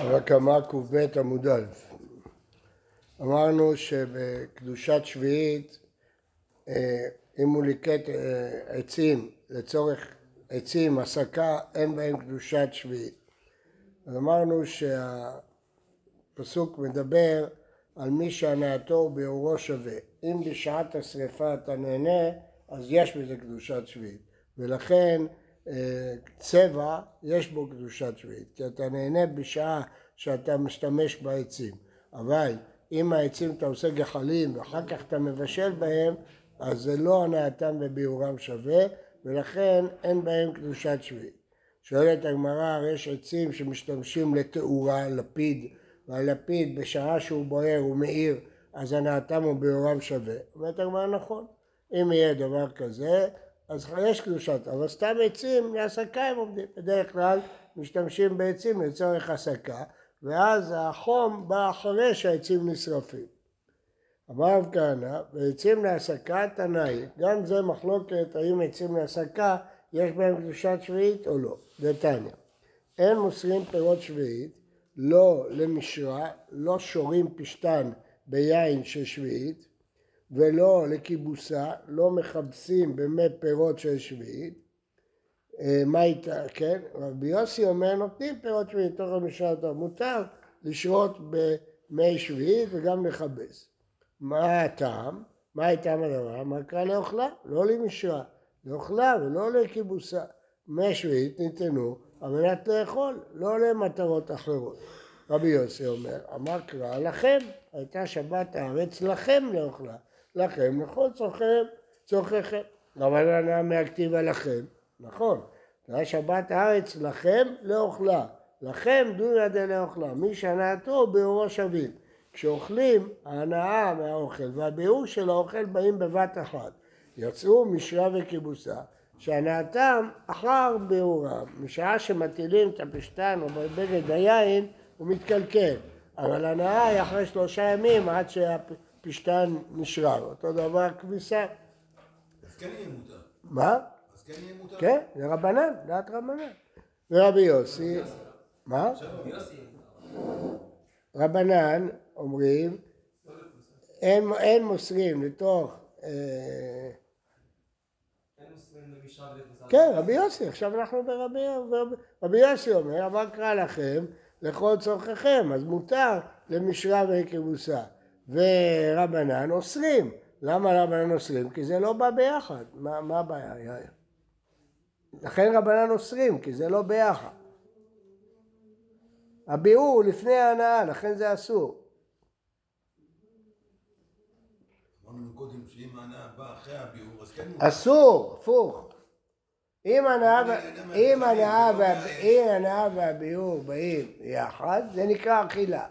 הקמה קב עמוד א'. אמרנו שבקדושת שביעית, אה, אם הוא ליקט אה, עצים לצורך עצים, הסקה, אין בהם קדושת שביעית. אז אמרנו שהפסוק מדבר על מי שהנאתו ביאורו שווה. אם בשעת השרפה אתה נהנה, אז יש בזה קדושת שביעית. ולכן צבע, יש בו קדושת שביעית, כי אתה נהנה בשעה שאתה משתמש בעצים. אבל אם העצים אתה עושה גחלים ואחר כך אתה מבשל בהם, אז זה לא הנאתם וביאורם שווה, ולכן אין בהם קדושת שביעית. שואלת הגמרא, הרי יש עצים שמשתמשים לתאורה, לפיד, והלפיד בשעה שהוא בוער הוא מאיר, אז הנאתם וביאורם שווה. אומרת הגמרא נכון, אם יהיה דבר כזה, אז יש קדושת, אבל סתם עצים להסקה הם עומדים. בדרך כלל משתמשים בעצים לצורך הסקה, ואז החום בא אחרי שהעצים נשרפים. אמר רב כהנא, ועצים להסקה תנאי, גם זה מחלוקת האם עצים להסקה יש בהם קדושת שביעית או לא. דתניא, אין מוסרים פירות שביעית, לא למשרה, לא שורים פשתן ביין של שביעית, ולא לכיבוסה, לא מכבסים במי פירות של שביעית. אה, מה איתה, כן? רבי יוסי אומר נותנים פירות שביעית תוך המשנה טוב, מותר לשרות במי שביעית וגם לכבס. מה הטעם? מה הטעם הדבר? מה קרה לאוכלה? לא למשרה, לאוכלה ולא לכיבוסה. מי שביעית ניתנו על מנת לאכול, לא למטרות אחרות. רבי יוסי אומר, אמר קרא לכם, הייתה שבת הארץ לכם לאוכלה. לכם לכל צורכיהם, צורכיכם. הנאה מהכתיבה לכם, נכון, זה שבת הארץ לכם לאוכלה, לכם דונא דלאוכלה, מי שהנאתו באורו שווים. כשאוכלים, ההנאה מהאוכל והביאור של האוכל באים בבת אחת. יצאו משרה וכיבוסה, שהנאתם אחר ביאורם, משעה שמטילים את הפשתן או בבגד היין, הוא מתקלקל, אבל הנאה היא אחרי שלושה ימים עד שה... פשטן נשרר, אותו דבר כביסה. אז כן יהיה מותר. מה? אז כן יהיה מותר. כן, זה רבנן, דעת רבנן. ורבי יוסי, מה? רבנן אומרים, אין, אין מוסרים לתוך... אה, כן, רבי יוסי, עכשיו אנחנו ברבי, רבי יוסי אומר, אבל קרא לכם לכל צורככם, אז מותר למשרה ולכבוסה. ורבנן אוסרים. למה רבנן אוסרים? כי זה לא בא ביחד. מה, מה הבעיה? לכן רבנן אוסרים, כי זה לא ביחד. הביאור הוא לפני ההנאה, לכן זה אסור. כן אסור, הפוך. אם הנאה והביאור באים יחד, זה נקרא אכילה.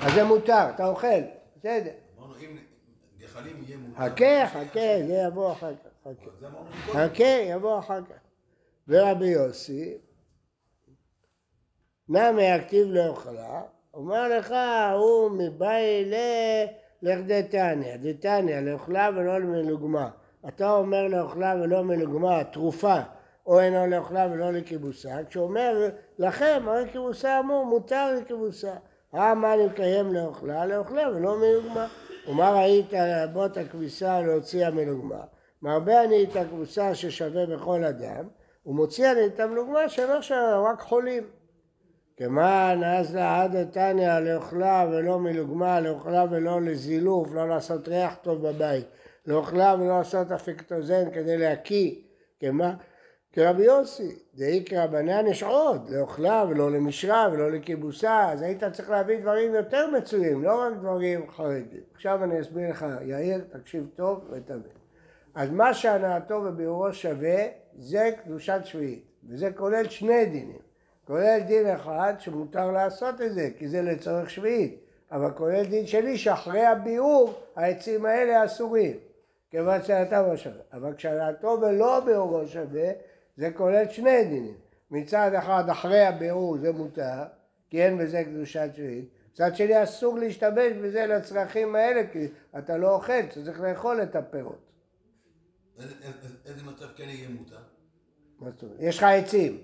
אז זה מותר, אתה אוכל. בסדר. אמרנו אם גחלים יהיה מותר. חכה, חכה, זה יבוא אחר כך. חכה, יבוא אחר כך. ורבי יוסי, נמי הכתיב לאוכלה, אומר לך, הוא מבאי ל... לך דתניא, דתניא, לאוכלה ולא למלוגמה. אתה אומר לאוכלה ולא מלוגמה, תרופה, או אינו לאוכלה ולא לכיבוסה, כשהוא אומר לכם, הרי כיבוסה אמור, מותר לכיבוסה. מה אני מקיים לאוכלה? לאוכלה ולא מלוגמה. ומה ראית לרבות הכביסה להוציא המלוגמה? מרבה אני את הכביסה ששווה בכל אדם, ומוציא אני את המלוגמה שלא שווה, רק חולים. כמען אז לעד תניא לאוכלה ולא מלוגמה, לאוכלה ולא לזילוף, לא לעשות ריח טוב בבית, לאוכלה ולא לעשות אפקטוזן כדי להקיא, כמה? כרבי יוסי, דאיקרא בנן יש עוד, לאוכלה ולא למשרה ולא לכיבוסה, אז היית צריך להביא דברים יותר מצויים, לא רק דברים חרדים. עכשיו אני אסביר לך, יאיר, תקשיב טוב ותבין. אז מה שהנאתו וביאורו שווה, זה קדושת שביעית, וזה כולל שני דינים. כולל דין אחד שמותר לעשות את זה, כי זה לצורך שביעית, אבל כולל דין שני שאחרי הביאור העצים האלה אסורים, כיוון שהנאתו לא שווה. אבל כשהנאתו ולא ביאורו שווה, זה כולל שני דינים. מצד אחד אחרי הבירור זה מותר, כי אין בזה קדושת שביעית. מצד שני אסור להשתמש בזה לצרכים האלה, כי אתה לא אוכל, אתה צריך לאכול את הפירות. איזה מצב כן יהיה מותר? יש לך עצים,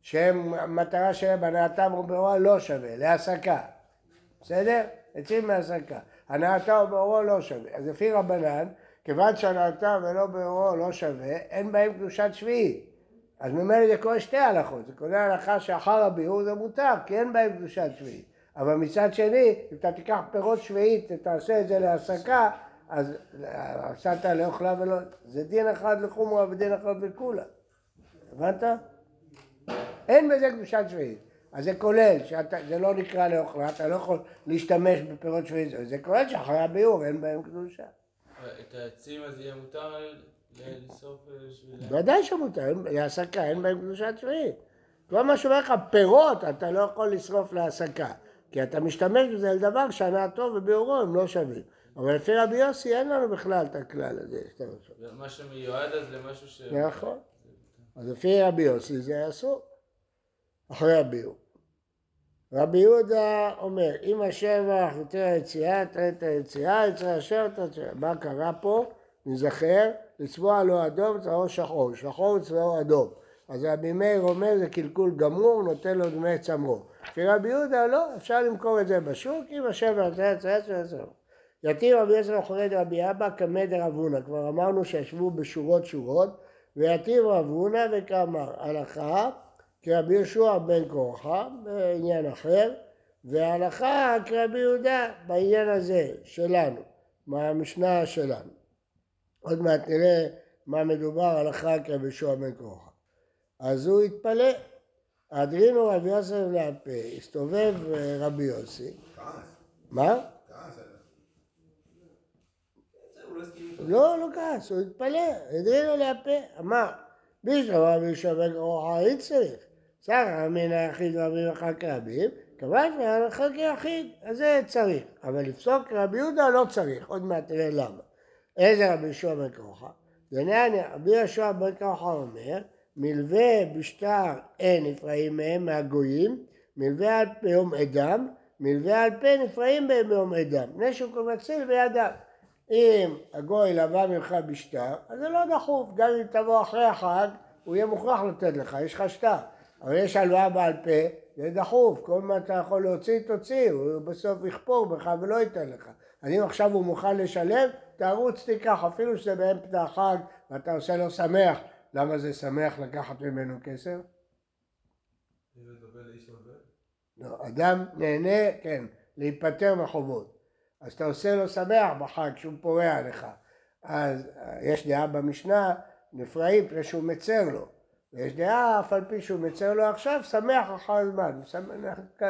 שהמטרה שלהם הנאתם ובאורו לא שווה, להסקה, בסדר? עצים מהסקה. הנאתה ובאורו לא שווה. אז לפי רבנן, כיוון שהנאתה ולא באורו לא שווה, אין בהם קדושת שביעית. אז ממילא זה קורה שתי הלכות, זה קורה הלכה שאחר הביאור זה מותר, כי אין בהם קדושת שביעית. אבל מצד שני, אם אתה תיקח פירות שביעית ותעשה את זה להסקה, אז עשת לאוכלה ולא... זה דין אחד לחומרה ודין אחד לכולה. הבנת? אין בזה קדושת שביעית. אז זה כולל, שזה לא נקרא לאוכלה, אתה לא יכול להשתמש בפירות שביעית, זה כולל שאחרי הביאור אין בהם קדושה. את העצים אז יהיה מותר. ודאי שמותר, להסקה, אין בהם קדושת שביעית. כל מה שאומר לך, פירות אתה לא יכול לשרוף להסקה, כי אתה משתמש בזה לדבר שהנאתו וביאורו הם לא שווים. אבל לפי רבי יוסי אין לנו בכלל את הכלל הזה. מה שמיועד אז למשהו ש... נכון. אז לפי רבי יוסי זה אסור, אחרי הביאור. רבי יהודה אומר, אם השבח יותר היציאה, תראה את היציאה, יצא תראה. מה קרה פה? נזכר, לצבוע לו אדום, צבעו שחור, שחור צבעו אדום. אז רבי מאיר אומר זה קלקול גמור, נותן לו דמי צמרו. לפי רבי יהודה לא, אפשר למכור את זה בשוק, אם השבח יותר היציאה, תראה. יתיר רבי יוסף אחרי רבי אבא כמד רב הונא, כבר אמרנו שישבו בשורות שורות, ויתיר רב הונא וכאמר, הלכה כרבי יהושע בן כורחה בעניין אחר, והלכה כרבי יהודה בעניין הזה שלנו, מהמשנה שלנו. עוד מעט נראה מה מדובר הלכה כרבי יהושע בן כורחה. אז הוא התפלא. אדרינו רבי יוסף להפה, הסתובב רבי יוסי. מה? עליו. לא, לא כעס, הוא התפלא, הדרינו להפה, אמר, בישהו רבי יהושע בן כורחה היית צריך. סך מן היחיד רבים אחר כרבים, כיוון שהלכה כיחיד, אז זה צריך. אבל לפסוק רבי יהודה לא צריך, עוד מעט תראה למה. איזה רבי יהושע בן כרוחה? דנני, רבי יהושע בן כרוחה אומר, מלווה בשטר אין נפרעים מהם מהגויים, מלווה על פי יום עדם, מלווה על פי נפרעים בהם ביום עדם. נשק ומציל בידם. אם הגוי לבא ממך בשטר, אז זה לא דחוף, גם אם תבוא אחרי החג, הוא יהיה מוכרח לתת לך, יש לך שטר. אבל יש הלוואה בעל פה, זה דחוף, כל מה אתה יכול להוציא, תוציא, הוא בסוף יכפור בך ולא ייתן לך. אז אם עכשיו הוא מוכן לשלם, תרוץ תיקח, אפילו שזה באמצע החג ואתה עושה לו שמח, למה זה שמח לקחת ממנו כסף? לא, אדם נהנה, כן, להיפטר מחובות. אז אתה עושה לו שמח בחג שהוא פורע לך. אז יש דעה במשנה, נפרעים פני שהוא מצר לו. ויש דעה, אף על פי שהוא מצר לו עכשיו, שמח אחר הזמן.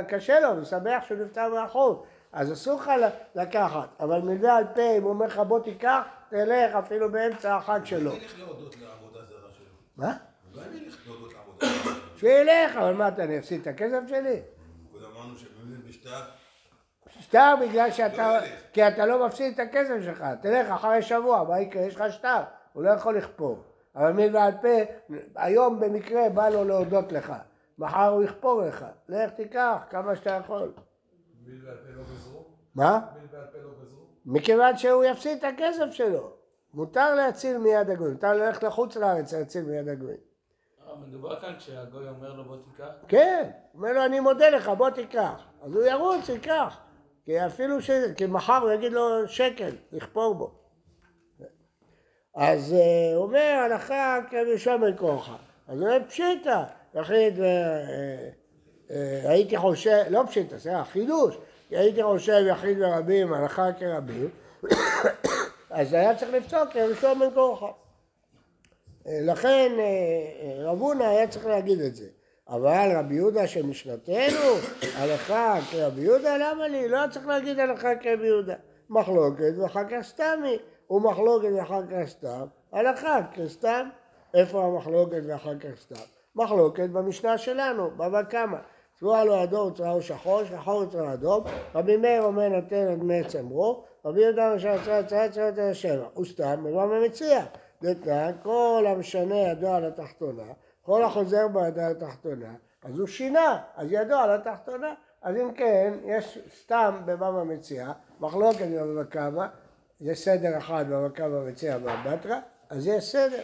קשה לו, הוא שמח שהוא נפטר מהחוב. אז אסור לך לקחת, אבל מלווה על פה, אם הוא אומר לך בוא תיקח, תלך אפילו באמצע החג שלו. הוא ילך להודות לעבודה זרה שלו. מה? הוא לא ילך להודות לעבודה זרה שלו. שילך, אבל מה אתה, אני אפסיד את הכסף שלי? קודם אמרנו שבאמת בשטר, שטר בגלל שאתה, לא. כי אתה לא מפסיד את הכסף שלך, תלך אחרי שבוע, מה יקרה? יש לך שטר, הוא לא יכול לכפור. אבל מי ועל פה, היום במקרה בא לו להודות לך, מחר הוא יכפור לך, לך תיקח כמה שאתה יכול. מה? בעל פה לא? מכיוון שהוא יפסיד את הכסף שלו. מותר להציל מיד הגויים, מותר ללכת לחוץ לארץ להציל מיד הגויים. אה, מדובר כאן כשהגוי אומר לו בוא תיקח? כן, אומר לו אני מודה לך בוא תיקח. אז הוא ירוץ, ייקח. כי אפילו ש... כי מחר הוא יגיד לו שקל, לכפור בו. אז אה, הוא אומר הלכה כרבי בן כורחה. אז הוא אומר פשיטא, יחיד. אה, אה, הייתי חושב, לא פשיטא, זה חידוש, הייתי חושב יחיד ורבים, הלכה כרבים, אז היה צריך לפסוק כרבי בן כורחה. לכן רב הונא היה צריך להגיד את זה. אבל רבי יהודה של משנתנו, הלכה כרבי יהודה, למה לי? לא צריך להגיד הלכה כרבי יהודה. מחלוקת ואחר כך סתמי. ומחלוקת ואחר כך סתם, הלכה כסתם. איפה המחלוקת ואחר כך סתם? מחלוקת במשנה שלנו, בבא קמא. צבוע לו אדום צבעו שחור, שחור צבע אדום, רבי מאיר אומר נותן את דמי צמרו, רבי יהודה משל צבע צבע צבע צבע שבע, הוא סתם, ומה מציע? דתנן, כל המשנה ידו על התחתונה, כל החוזר בו ידו על התחתונה, אז הוא שינה, אז ידו על התחתונה. אז אם כן, יש סתם בבבא מציע, מחלוקת בבבא קמא, יש סדר אחד במכה במציע והבטרה, אז יש סדר.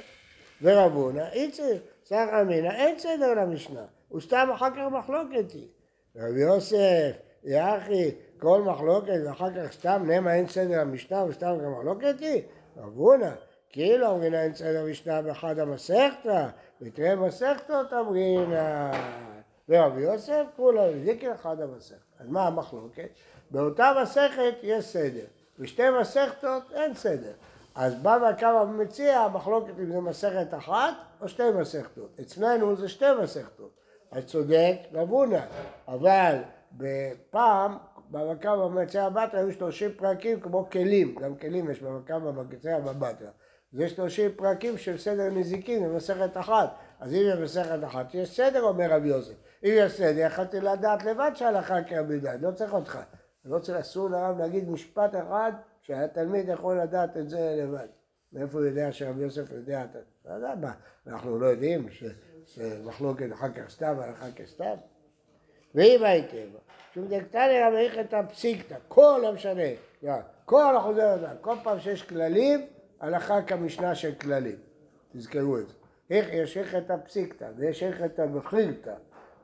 ורב הונא, איציק, סך אמינא, אין סדר למשנה. הוא סתם אחר כך מחלוקת היא. רבי יוסף, יחי, כל מחלוקת ואחר כך סתם נאמה אין סדר המשנה וסתם גם מחלוקת היא? רב הונא, כאילו אומרים אין סדר המשנה באחד המסכתא, ותראה מסכתות אמרינא. ורבי יוסף כולו זיקר אחד המסכת. אז מה המחלוקת? באותה מסכת יש סדר, בשתי מסכתות אין סדר. אז בא והקו מציע המחלוקת אם זה מסכת אחת או שתי מסכתות. אצלנו זה שתי מסכתות. אז צודק רב אבל בפעם במקם במציע בתרא היו שלושים פרקים כמו כלים, גם כלים יש במקם במציע בבתרא. זה שלושים פרקים של סדר נזיקין במסכת אחת. אז אם זה מסכת אחת, יש סדר אומר רבי יוסף. אם יש סדר, יכולתי לדעת לבד שההלכה כרבי לא צריך אותך. לא צריך, אסור לרב להגיד משפט אחד שהתלמיד יכול לדעת את זה לבד. מאיפה הוא יודע שרבי יוסף יודע את זה? לא יודע מה, אנחנו לא יודעים שמחלוקת אחר כך סתם, הלכה כסתם? ואם הייתם, שום דקתני רבי את הפסיקתא, כל המשנה, כל החוזר הזה, כל פעם שיש כללים, הלכה כמשנה של כללים. תזכרו את זה. איך יש איך את הפסיקתא ויש איך את המחילתא.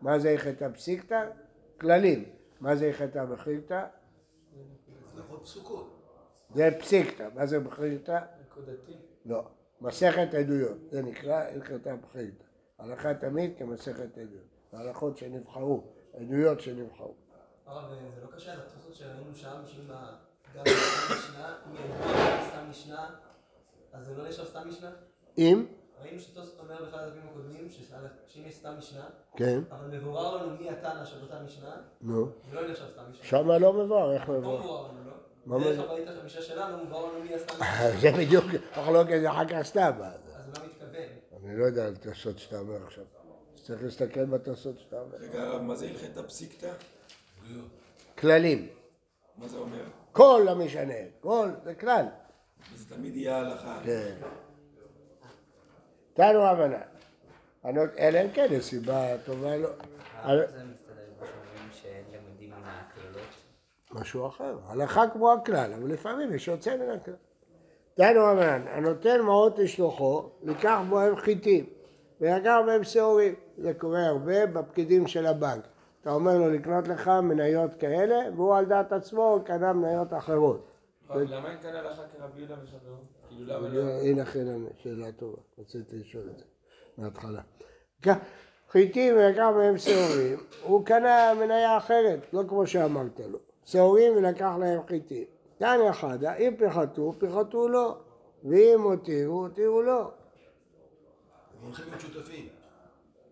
מה זה איך את הפסיקתא? כללים. מה זה איך את המחילתא? הלכות פסוקות. זה פסיקתא. מה זה מחילתא? נקודתי. לא. מסכת עדויות. זה נקרא הלכת הפחילתא. הלכה תמיד כמסכת עדויות. ההלכות שנבחרו, עדויות שנבחרו. הרב, זה לא קשה לתוספות שראינו שם, שאם גם משנה, אם סתם משנה, אז זה לא נחשב סתם משנה? אם, ראינו שטוסט אומר באחד הדפים הקודמים, שאם יש סתם משנה, כן, אבל מבואר לנו מי התנא של אותה משנה, נו. זה לא נחשב סתם משנה. שמה לא מבואר, איך לא מבואר? מבואר לנו, לא? דרך המשנה שלנו, מבואר לנו מי הסתם משנה. זה בדיוק מחלוקת זה אחר כך סתם. אני לא יודע על תוספות שאתה אומר עכשיו. צריך להסתכל בתוספות שאתה אומר. רגע, הרב, מה זה הלכת הפסיקתא? כללים. מה זה אומר? כל לא משנה. כל, זה כלל. זה תמיד יהיה הלכה. כן. תנו הבנה. אלא אם כן יש סיבה טובה לא. משהו אחר. הלכה כמו הכלל, אבל לפעמים יש יוצא מן הכלל. דנו רבנן, הנותן מעות לשלוחו, לקח בו הם חיטים, ויקח בהם שעורים. זה קורה הרבה בפקידים של הבנק. אתה אומר לו לקנות לך מניות כאלה, והוא על דעת עצמו קנה מניות אחרות. למה אין כאן הלכה כרבי יהודה וחברו? כאילו למה לא? הנה אכן שאלה טובה, רציתי לשאול את זה מההתחלה. כ- חיטים ולקח מהם שעורים, הוא קנה מניה אחרת, לא כמו שאמרת לו. שעורים ולקח להם חיטים. תניא חדא, אם פיחתו, פיחתו לו, ואם הותירו, הותירו לו. הם הולכים להיות שותפים.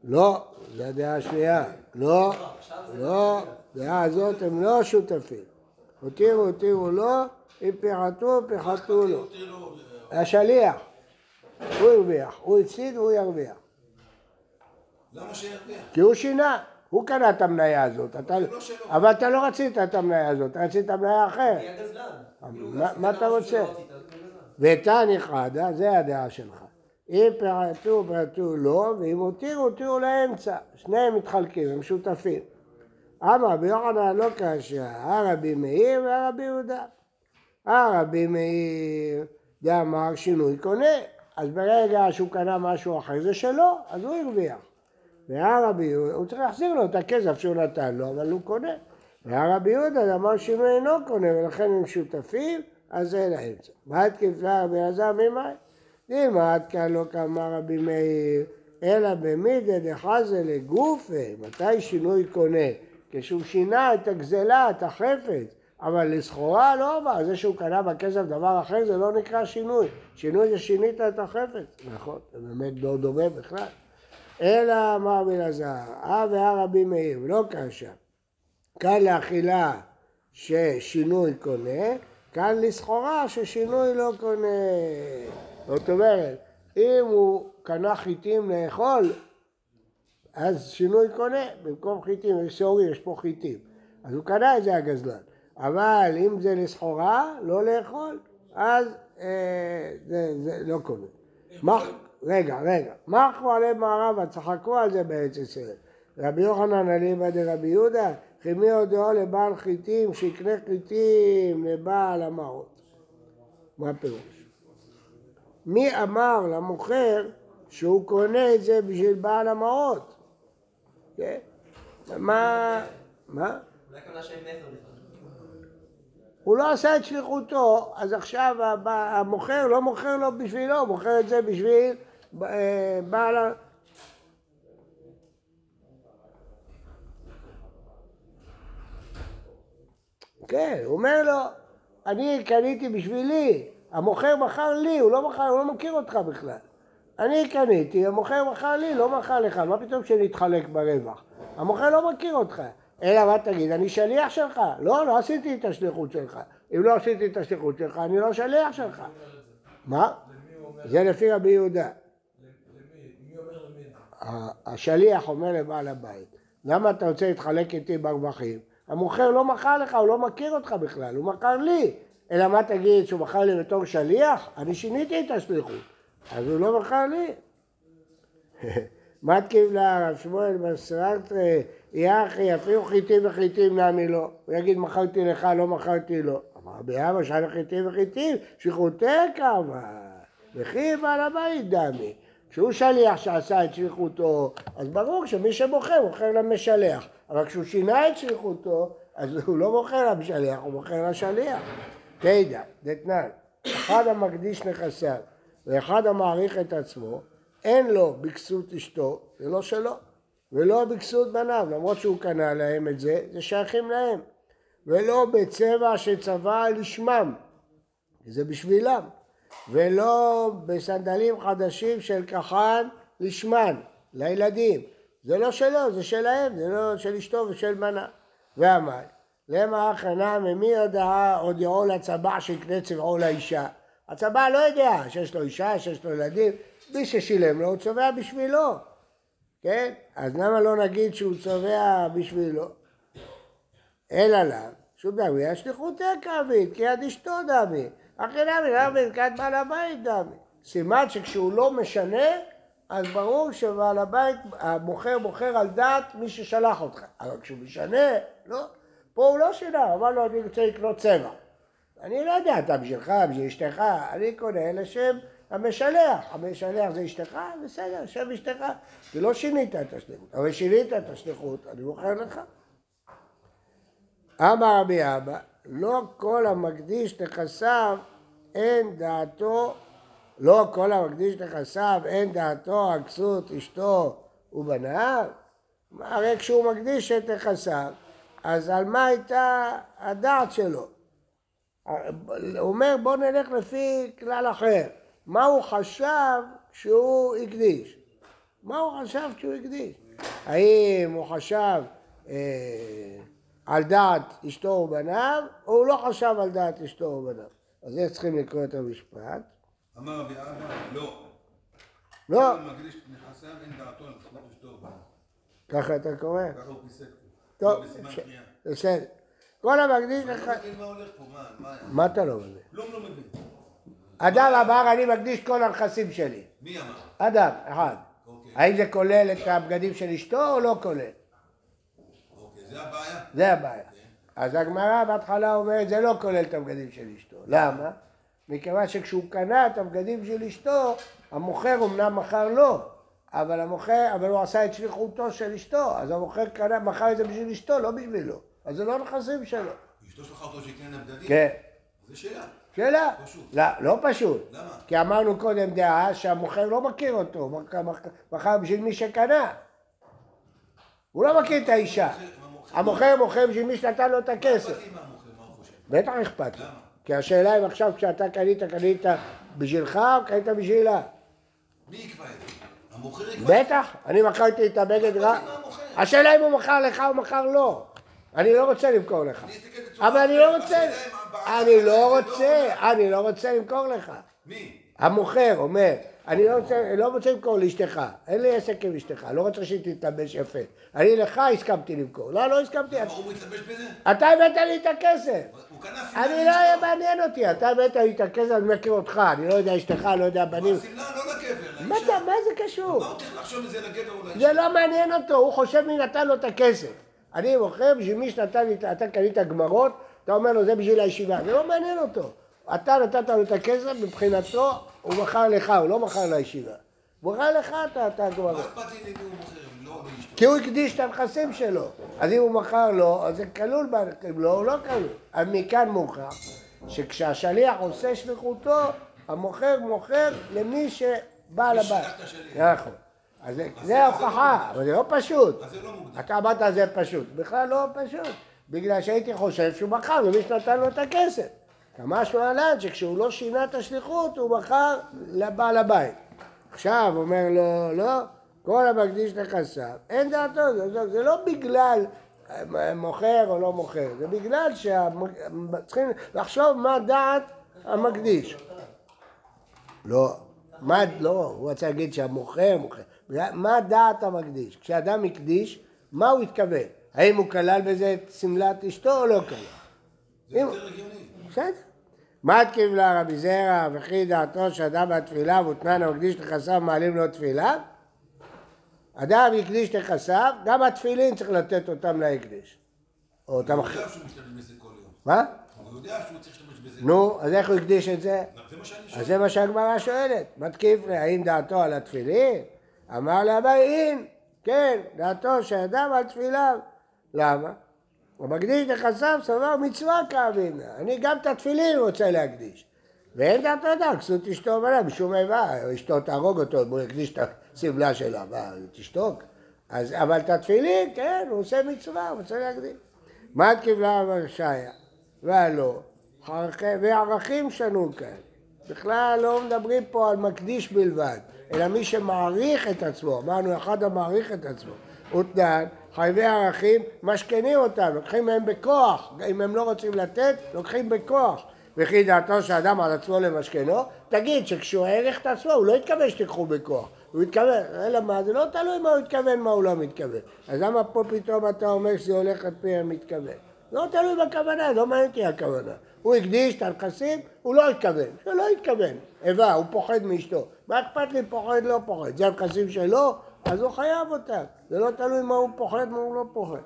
לא, זו הדעה השנייה. לא, לא, דעה הזאת הם לא שותפים. הותירו, הותירו לו, אם פיחתו, פיחתו לו. לא... השליח, הוא הרוויח, הוא הפסיד והוא ירוויח. למה שירוויח? כי הוא שינה, הוא קנה את המניה הזאת, אתה, לא. אבל אתה לא רצית את המניה הזאת, אתה רצית מניה אחרת. כאילו, מה- מה אתה רוצה? גזלן. ותני חדה, זה הדעה שלך. אם פירטו, פירטו לא, ואם הותירו, הותירו לאמצע. שניהם מתחלקים, הם שותפים. אמר ביוחנן לא קשה, הרבי מאיר והרבי יהודה. הרבי מאיר דאמר שינוי קונה, אז ברגע שהוא קנה משהו אחר זה שלו, אז הוא הרוויח. והרבי יהודה, הוא צריך להחזיר לו את הכסף שהוא נתן לו, אבל הוא קונה. והרבי יהודה אמר שינוי אינו קונה, ולכן הם שותפים, אז זה לאמצע. מה תקפה רבי אלעזר ממאי? עד כאן לא כאמר רבי מאיר, אלא במידא דחזה לגופה, מתי שינוי קונה? כשהוא שינה את הגזלה, את החפץ, אבל לסחורה לא אמר, זה שהוא קנה בכסף דבר אחר זה לא נקרא שינוי, שינוי זה שינית את החפץ, נכון, זה באמת לא דומה בכלל. אלא אמר רבי אלעזר, אה רבי מאיר, לא קשה. כאן לאכילה ששינוי קונה, כאן לסחורה ששינוי לא קונה. זאת אומרת, אם הוא קנה חיטים לאכול, אז שינוי קונה, במקום חיטים, יש שעורים, יש פה חיטים. אז הוא קנה את זה הגזלן. אבל אם זה לסחורה, לא לאכול, אז אה, זה, זה לא קונה. מח... רגע, רגע. מחו עליהם מערבה, צחקו על זה בארץ ישראל. רבי יוחנן אליבא דרבי יהודה, חימי הודעו לבעל חיטים, שיקנה חיטים לבעל המעות. מה הפירוש? מי אמר למוכר שהוא קונה את זה בשביל בעל המעות? כן? מה? מה? הוא לא עשה את שליחותו, אז עכשיו המוכר לא מוכר לו בשבילו, הוא מוכר את זה בשביל בעל ה... כן, הוא אומר לו, אני קניתי בשבילי, המוכר מכר לי, הוא לא מכר, הוא לא מכיר אותך בכלל. אני קניתי, המוכר מכר לי, לא מכר לך, מה פתאום שנתחלק ברווח? המוכר לא מכיר אותך. אלא מה תגיד, אני שליח שלך? לא, לא עשיתי את השליחות שלך. אם לא עשיתי את השליחות שלך, אני לא שליח שלך. מה? זה לפי רבי יהודה. למי? מי אומר למי? ה- השליח אומר לבעל הבית, למה אתה רוצה להתחלק איתי ברווחים? המוכר לא מכר לך, הוא לא מכיר אותך בכלל, הוא מכר לי. אלא מה תגיד, שהוא מכר לי בתור שליח? אני שיניתי את השליחות. אז הוא לא מכר לי. מתקיב לה רב שמואל מסרטרי, יחי, אפילו חיטים וחיטים נמי לו. הוא יגיד, מכרתי לך, לא מכרתי לו. אמר רבי אבא, שאלה חיטים וחיטים, שליחותי קרבה. וכי בעל הבית דמי. כשהוא שליח שעשה את שליחותו, אז ברור שמי שמוכר, מוכר למשלח. אבל כשהוא שינה את שליחותו, אז הוא לא מוכר למשלח, הוא מוכר לשליח. תדע, דתנן, אחד המקדיש נכסיו ואחד המעריך את עצמו, אין לו בכסות אשתו, זה לא שלו, ולא בכסות בניו, למרות שהוא קנה להם את זה, זה שייכים להם. ולא בצבע שצבע לשמם, זה בשבילם. ולא בסנדלים חדשים של כחן לשמן, לילדים. זה לא שלו, זה שלהם, זה לא של אשתו ושל מנה. ואמר, למה הכנה ממי הודעה הודיעו לצבע שיקנה צבעו לאישה? הצבע לא יודע שיש לו אישה, שיש לו ילדים, מי ששילם לו הוא צובע בשבילו, כן? אז למה לא נגיד שהוא צובע בשבילו? אלא לאו, שום דמי, השליחותי קרבית, כי יד אשתו דמי. אחי דמי, למה ברכת בעל הבית דמי? סימן שכשהוא לא משנה, אז ברור שבעל הבית, המוכר מוכר על דעת מי ששלח אותך. אבל כשהוא משנה, לא. פה הוא לא שינה, אמר לו, אני רוצה לקנות צבע. אני לא יודע, אתה בשבילך, בשביל אשתך, אני קונה לשם המשלח. המשלח זה אשתך, בסדר, שם אשתך. כי לא שינית את השליחות, אבל שינית את השליחות, אני מוכר לך. אמר רבי אבא, לא כל המקדיש נכסיו אין דעתו, לא כל המקדיש נכסיו אין דעתו על כסות אשתו ובניו. הרי כשהוא מקדיש את נכסיו, אז על מה הייתה הדעת שלו? הוא אומר בוא נלך לפי כלל אחר. מה הוא חשב כשהוא הקדיש? מה הוא חשב כשהוא הקדיש? האם הוא חשב אה, על דעת אשתו ובניו, או הוא לא חשב על דעת אשתו ובניו? אז זה צריכים לקרוא את המשפט. אמר רבי אבא, לא. לא. ככה אתה קורא? ככה הוא פיסק. טוב, קריאה. בסדר. כל המקדיש לך... לא מה אתה לא מבין? כלום לא מבין. אדם אמר אני מקדיש כל הנכסים שלי. מי אמר? אדם, אחד. אוקיי. האם זה כולל את הבגדים של אשתו או לא כולל? זה הבעיה? זה הבעיה. אז הגמרא בהתחלה אומרת זה לא כולל את הבגדים של אשתו. למה? מכיוון שכשהוא קנה את הבגדים של אשתו, המוכר אמנם מכר לו, אבל המוכר, אבל הוא עשה את שליחותו של אשתו, אז המוכר קנה, מכר את זה בשביל אשתו, לא בשבילו. אז זה לא נכסים שלו. אשתו שלחה אותו שיקנה לה בגדים? כן. זה שאלה. שאלה. פשוט. לא, לא פשוט. למה? כי אמרנו קודם דעה שהמוכר לא מכיר אותו, מכר בשביל מי שקנה. הוא לא מכיר את האישה. המוכר מוכר בשביל מי שנתן לו את הכסף. לי חושב. בטח אכפת לו. למה? כי השאלה אם עכשיו כשאתה קנית, קנית בשבילך או קנית בשבילה? מי יקבע את זה? המוכר יקבע? בטח, אני מכרתי את הבגד לי המוכר. השאלה אם הוא מכר לך או מכר לו. אני לא רוצה למכור לך. אבל אני לא. רוצה, אני לא רוצה, עונה. אני לא רוצה למכור לך. מי? המוכר אומר, אני לא רוצה, לא רוצה למכור לאשתך, אין לי עסק עם אשתך, לא רוצה שהיא תתלבש יפה. אני לך הסכמתי למכור. לא, לא הסכמתי. הוא מתלבש בזה? אתה הבאת לי את הכסף. הוא קנה אני שמלה לא. מעניין אותי, אתה הבאת לי את הכסף, אני מכיר אותך, אני לא יודע אשתך, לא יודע בנים. לא לגבר, מה זה קשור? מה הוא צריך לחשוב מזה לגבר או? זה לא מעניין אותו, הוא חושב מי נתן לו את הכסף. אני מוכר בשביל מי שנתן לי, אתה קנית גמרות, אתה אומר לו זה בשביל הישיבה, זה לא מעניין אותו. אתה נתת לו את הכסף, מבחינתו הוא מכר לך, הוא לא מכר לישיבה. הוא מכר לך אתה, אתה כבר... מה אכפת לי למי הוא מוכר, לא לאשתו? כי הוא הקדיש את הנכסים שלו. אז אם הוא מכר לו, אז זה כלול, ב- אם לא, הוא לא כלול. אז מכאן מוכח שכשהשליח עושה שליחותו, המוכר מוכר למי שבעל הבית. את. נכון. אז זה- זה- ההוכחה, אבל זה לא פשוט. אז זה לא. אתה אמרת זה פשוט. בכלל לא פשוט. בגלל שהייתי חושב שהוא מכר למי שנתן לו את הכסף. כמשמע להלן שכשהוא לא שינה את השליחות, הוא מכר לבעל הבית. עכשיו אומר לו, לא, כל המקדיש נכסיו, אין דעתו, זה, זה, זה לא בגלל אה, מוכר או לא מוכר, זה בגלל שצריכים לחשוב מה דעת המקדיש. לא, מה, לא, הוא רצה להגיד שהמוכר מוכר. מה דעת המקדיש? כשאדם הקדיש, מה הוא התכוון? האם הוא כלל בזה את שמלת אשתו או לא כלל? זה יותר הגיוני. בסדר. מה קיבלה רבי זרע וכי דעתו שאדם בתפילה והותנן המקדיש נכסיו מעלים לו תפילה? אדם הקדיש נכסיו, גם התפילין צריך לתת אותם להקדיש. או אותם הוא אחרים. יודע שהוא משתמש בזה כל יום. מה? הוא יודע שהוא צריך להשתמש בזה. נו, אז איך הוא הקדיש את זה? זה מה שאני אז. זה מה שהגמרא שואלת. מתקיף לי, האם דעתו על התפילין? אמר לאביי, אין, כן, דעתו שאדם על תפיליו. למה? הוא מקדיש נכסיו סבר מצווה כאבינה. אני גם את התפילין רוצה להקדיש. ואין דעתו אדם, כסות אשתו ובנה, משום איבה, אשתו תהרוג אותו אם הוא יקדיש את השמלה שלו, מה, תשתוק? אז, אבל את התפילין, כן, הוא עושה מצווה, הוא רוצה להקדיש. מה קיבלה המרשעיה? והלא, ערכי- וערכים שנו כאן. בכלל לא מדברים פה על מקדיש בלבד, אלא מי שמעריך את עצמו, אמרנו אחד המעריך את עצמו, ותנן, חייבי ערכים, משכנים אותם, לוקחים מהם בכוח, אם הם לא רוצים לתת, לוקחים בכוח. וכי דעתו שאדם על עצמו למשכנו, תגיד שכשהוא העריך את עצמו, הוא לא התכוון שתיקחו בכוח, הוא התכוון, אלא מה, זה לא תלוי מה הוא התכוון, מה הוא לא מתכוון. אז למה פה פתאום אתה אומר שזה הולך על פי המתכוון? לא תלוי בכוונה, לא מעניין אותי הכוונה. הוא הקדיש את הנכסים, הוא לא התכוון, שלא התכוון. איבה, הוא פוחד מאשתו. מה אכפת לי פוחד, לא פוחד? זה הנכסים שלו, אז הוא חייב אותם. זה לא תלוי מה הוא פוחד, מה הוא לא פוחד.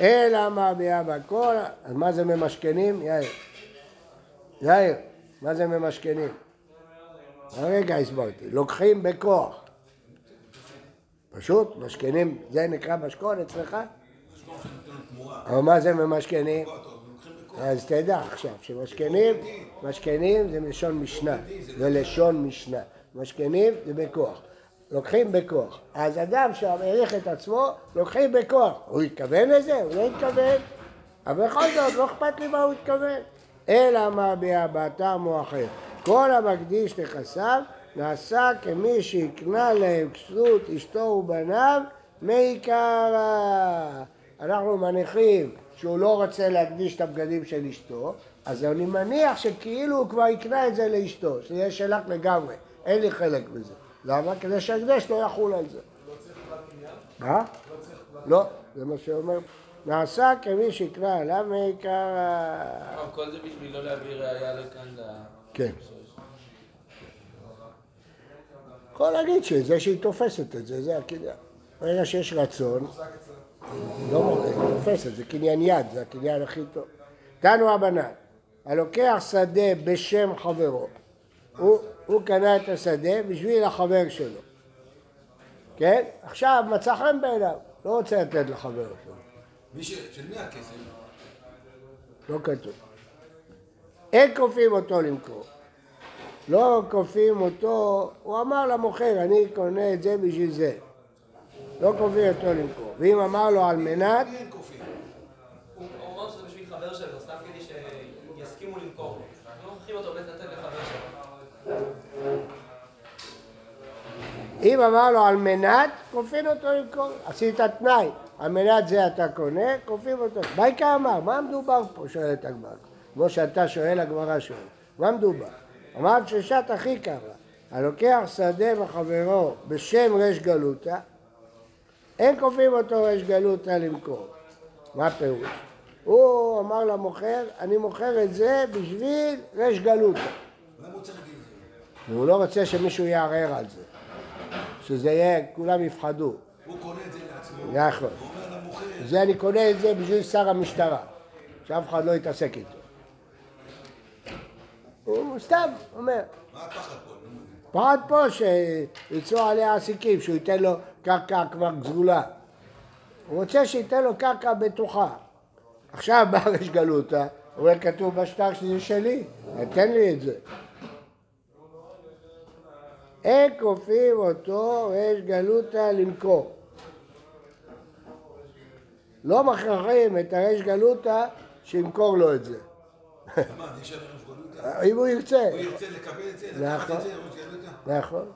אלא מה ביאה בכל, אז מה זה ממשכנים? יאיר. יאיר, מה זה ממשכנים? הרגע הסברתי, לוקחים בכוח. פשוט, משכנים, זה נקרא משכון אצלך? אבל מה זה ממשכנים? אז תדע עכשיו שמשכנים, משכנים זה מלשון משנה, זה לשון משנה. משכנים זה בכוח. לוקחים בכוח. אז אדם שהעריך את עצמו, לוקחים בכוח. הוא התכוון לזה? הוא לא התכוון. אבל בכל זאת, לא אכפת לי מה הוא התכוון. אלא מה ביאה בטעם או אחר. כל המקדיש נכסיו נעשה כמי שהקנה להם כסות אשתו ובניו מעיקרא. אנחנו מניחים שהוא לא רוצה להקדיש את הבגדים של אשתו, אז אני מניח שכאילו הוא כבר יקנה את זה לאשתו, שזה שלך לגמרי, אין לי חלק בזה. למה? כדי שהקדש לא יחול על זה. מה? לא, זה מה שאומר. נעשה כמי שיקרא עליו מעיקרא. אבל כל זה בשביל לא להביא ראייה לכאן ל... כן. יכול להגיד שזה שהיא תופסת את זה, זה הקניין. ברגע שיש רצון, לא היא תופסת, זה קניין יד, זה הקניין הכי טוב. תנו רבנן, הלוקח שדה בשם חברו, הוא, הוא קנה את השדה בשביל החבר שלו, כן? עכשיו מצא חן בעיניו, לא רוצה לתת לחבר שלו, מי ש... של מי הכסף? לא כתוב. אין כופים אותו למכור. לא כופים אותו, הוא אמר למוכר, אני קונה את זה בשביל זה. לא כופים אותו למכור. ואם אמר לו על מנת, מי אין כופים? הוא הוא אמר שזה בשביל חבר שלו, סתם כדי שיסכימו למכור. לא הולכים אותו בית לתת לחבר שלו. אם אמר לו על מנת, כופין אותו למכור. עשית תנאי, על מנת זה אתה קונה, כופים אותו. בייקה אמר, מה מדובר פה? שואלת הגמרא. כמו שאתה שואל, הגמרא שואל. מה מדובר? אמר ששת אחי קרא, הלוקח שדה מחברו בשם ריש גלותא, אין כופים אותו ריש גלותא למכור. מה הפירוש? הוא אמר למוכר, אני מוכר את זה בשביל ריש גלותא. למה הוא צריך להגיד את זה? והוא לא רוצה שמישהו יערער על זה. שזה יהיה, כולם יפחדו. הוא קונה את זה לעצמו. נכון. הוא אומר למוכר, זה אני קונה את זה בשביל שר המשטרה, שאף אחד לא יתעסק איתו. הוא סתם אומר, מה הפחד פה? פרט פה שיצאו עליה עסיקים, שהוא ייתן לו קרקע כבר גזולה. הוא רוצה שייתן לו קרקע בטוחה. עכשיו בא ריש גלותא, הוא אומר כתוב בשטר שזה שלי, תן לי את זה. אין כופים אותו ריש גלותא למכור. לא מכרחים את הריש גלותא שימכור לו את זה. זה? אם הוא ירצה. הוא ירצה לקבל את זה, נכון. לקחת את זה, ראש גלותא? נכון.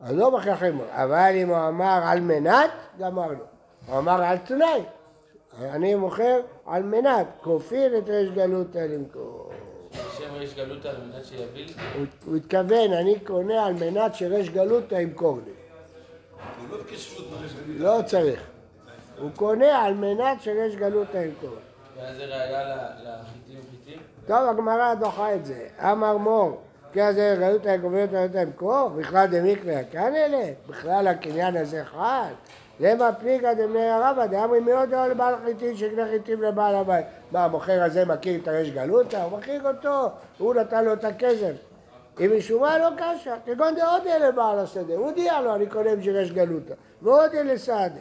אז לא מכרחים, אבל אם הוא אמר על מנת, גמרנו. הוא אמר על תנאי. אני מוכר על מנת, כופין את ריש גלותא למכור. ריש גלותא על מנת שיביא לי? הוא, התכוון, אני קונה על מנת שריש גלותא ימכור לי. הוא לא. לא צריך. הוא קונה על מנת שריש גלותא ימכור. ואז זה ראייה לחיטים וחיטים? טוב, הגמרא דוחה את זה. אמר מור, כי אז גלותא את גלותא ימכור? בכלל דמיקרא כאן אלה? בכלל הקניין הזה חל? למה פליגא דמי הרבה דאמרי מאוד אוהל לבעל חיטים שקנה חיטים לבעל הבית. מה, המוכר הזה מכיר את הריש גלותא? הוא מכיר אותו, הוא נתן לו את הכסף. אם משומה לא קשה, כגון דעודיה לבעל השדה, הוא הודיע לו, אני קונה ריש גלותא, ועודיה לסעדה.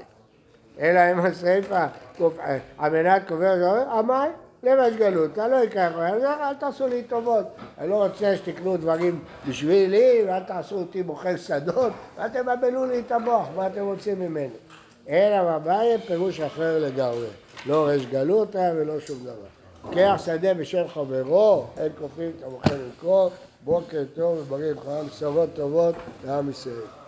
אלא אם הסיפא, קופ- על מנת קובר המים, לבש גלותא, לא ייקח אל תעשו לי טובות. אני לא רוצה שתקנו דברים בשבילי, ואל תעשו אותי מוכר שדות, ואל תבלבלו לי את המוח, מה אתם רוצים ממני? אלא רביי פירוש אחר לגמרי, לא ריש גלותא ולא שום דבר. קרח שדה בשם חברו, אין כופים את המוכר בוקר טוב ובריא וחם, בשורות טובות לעם ישראל.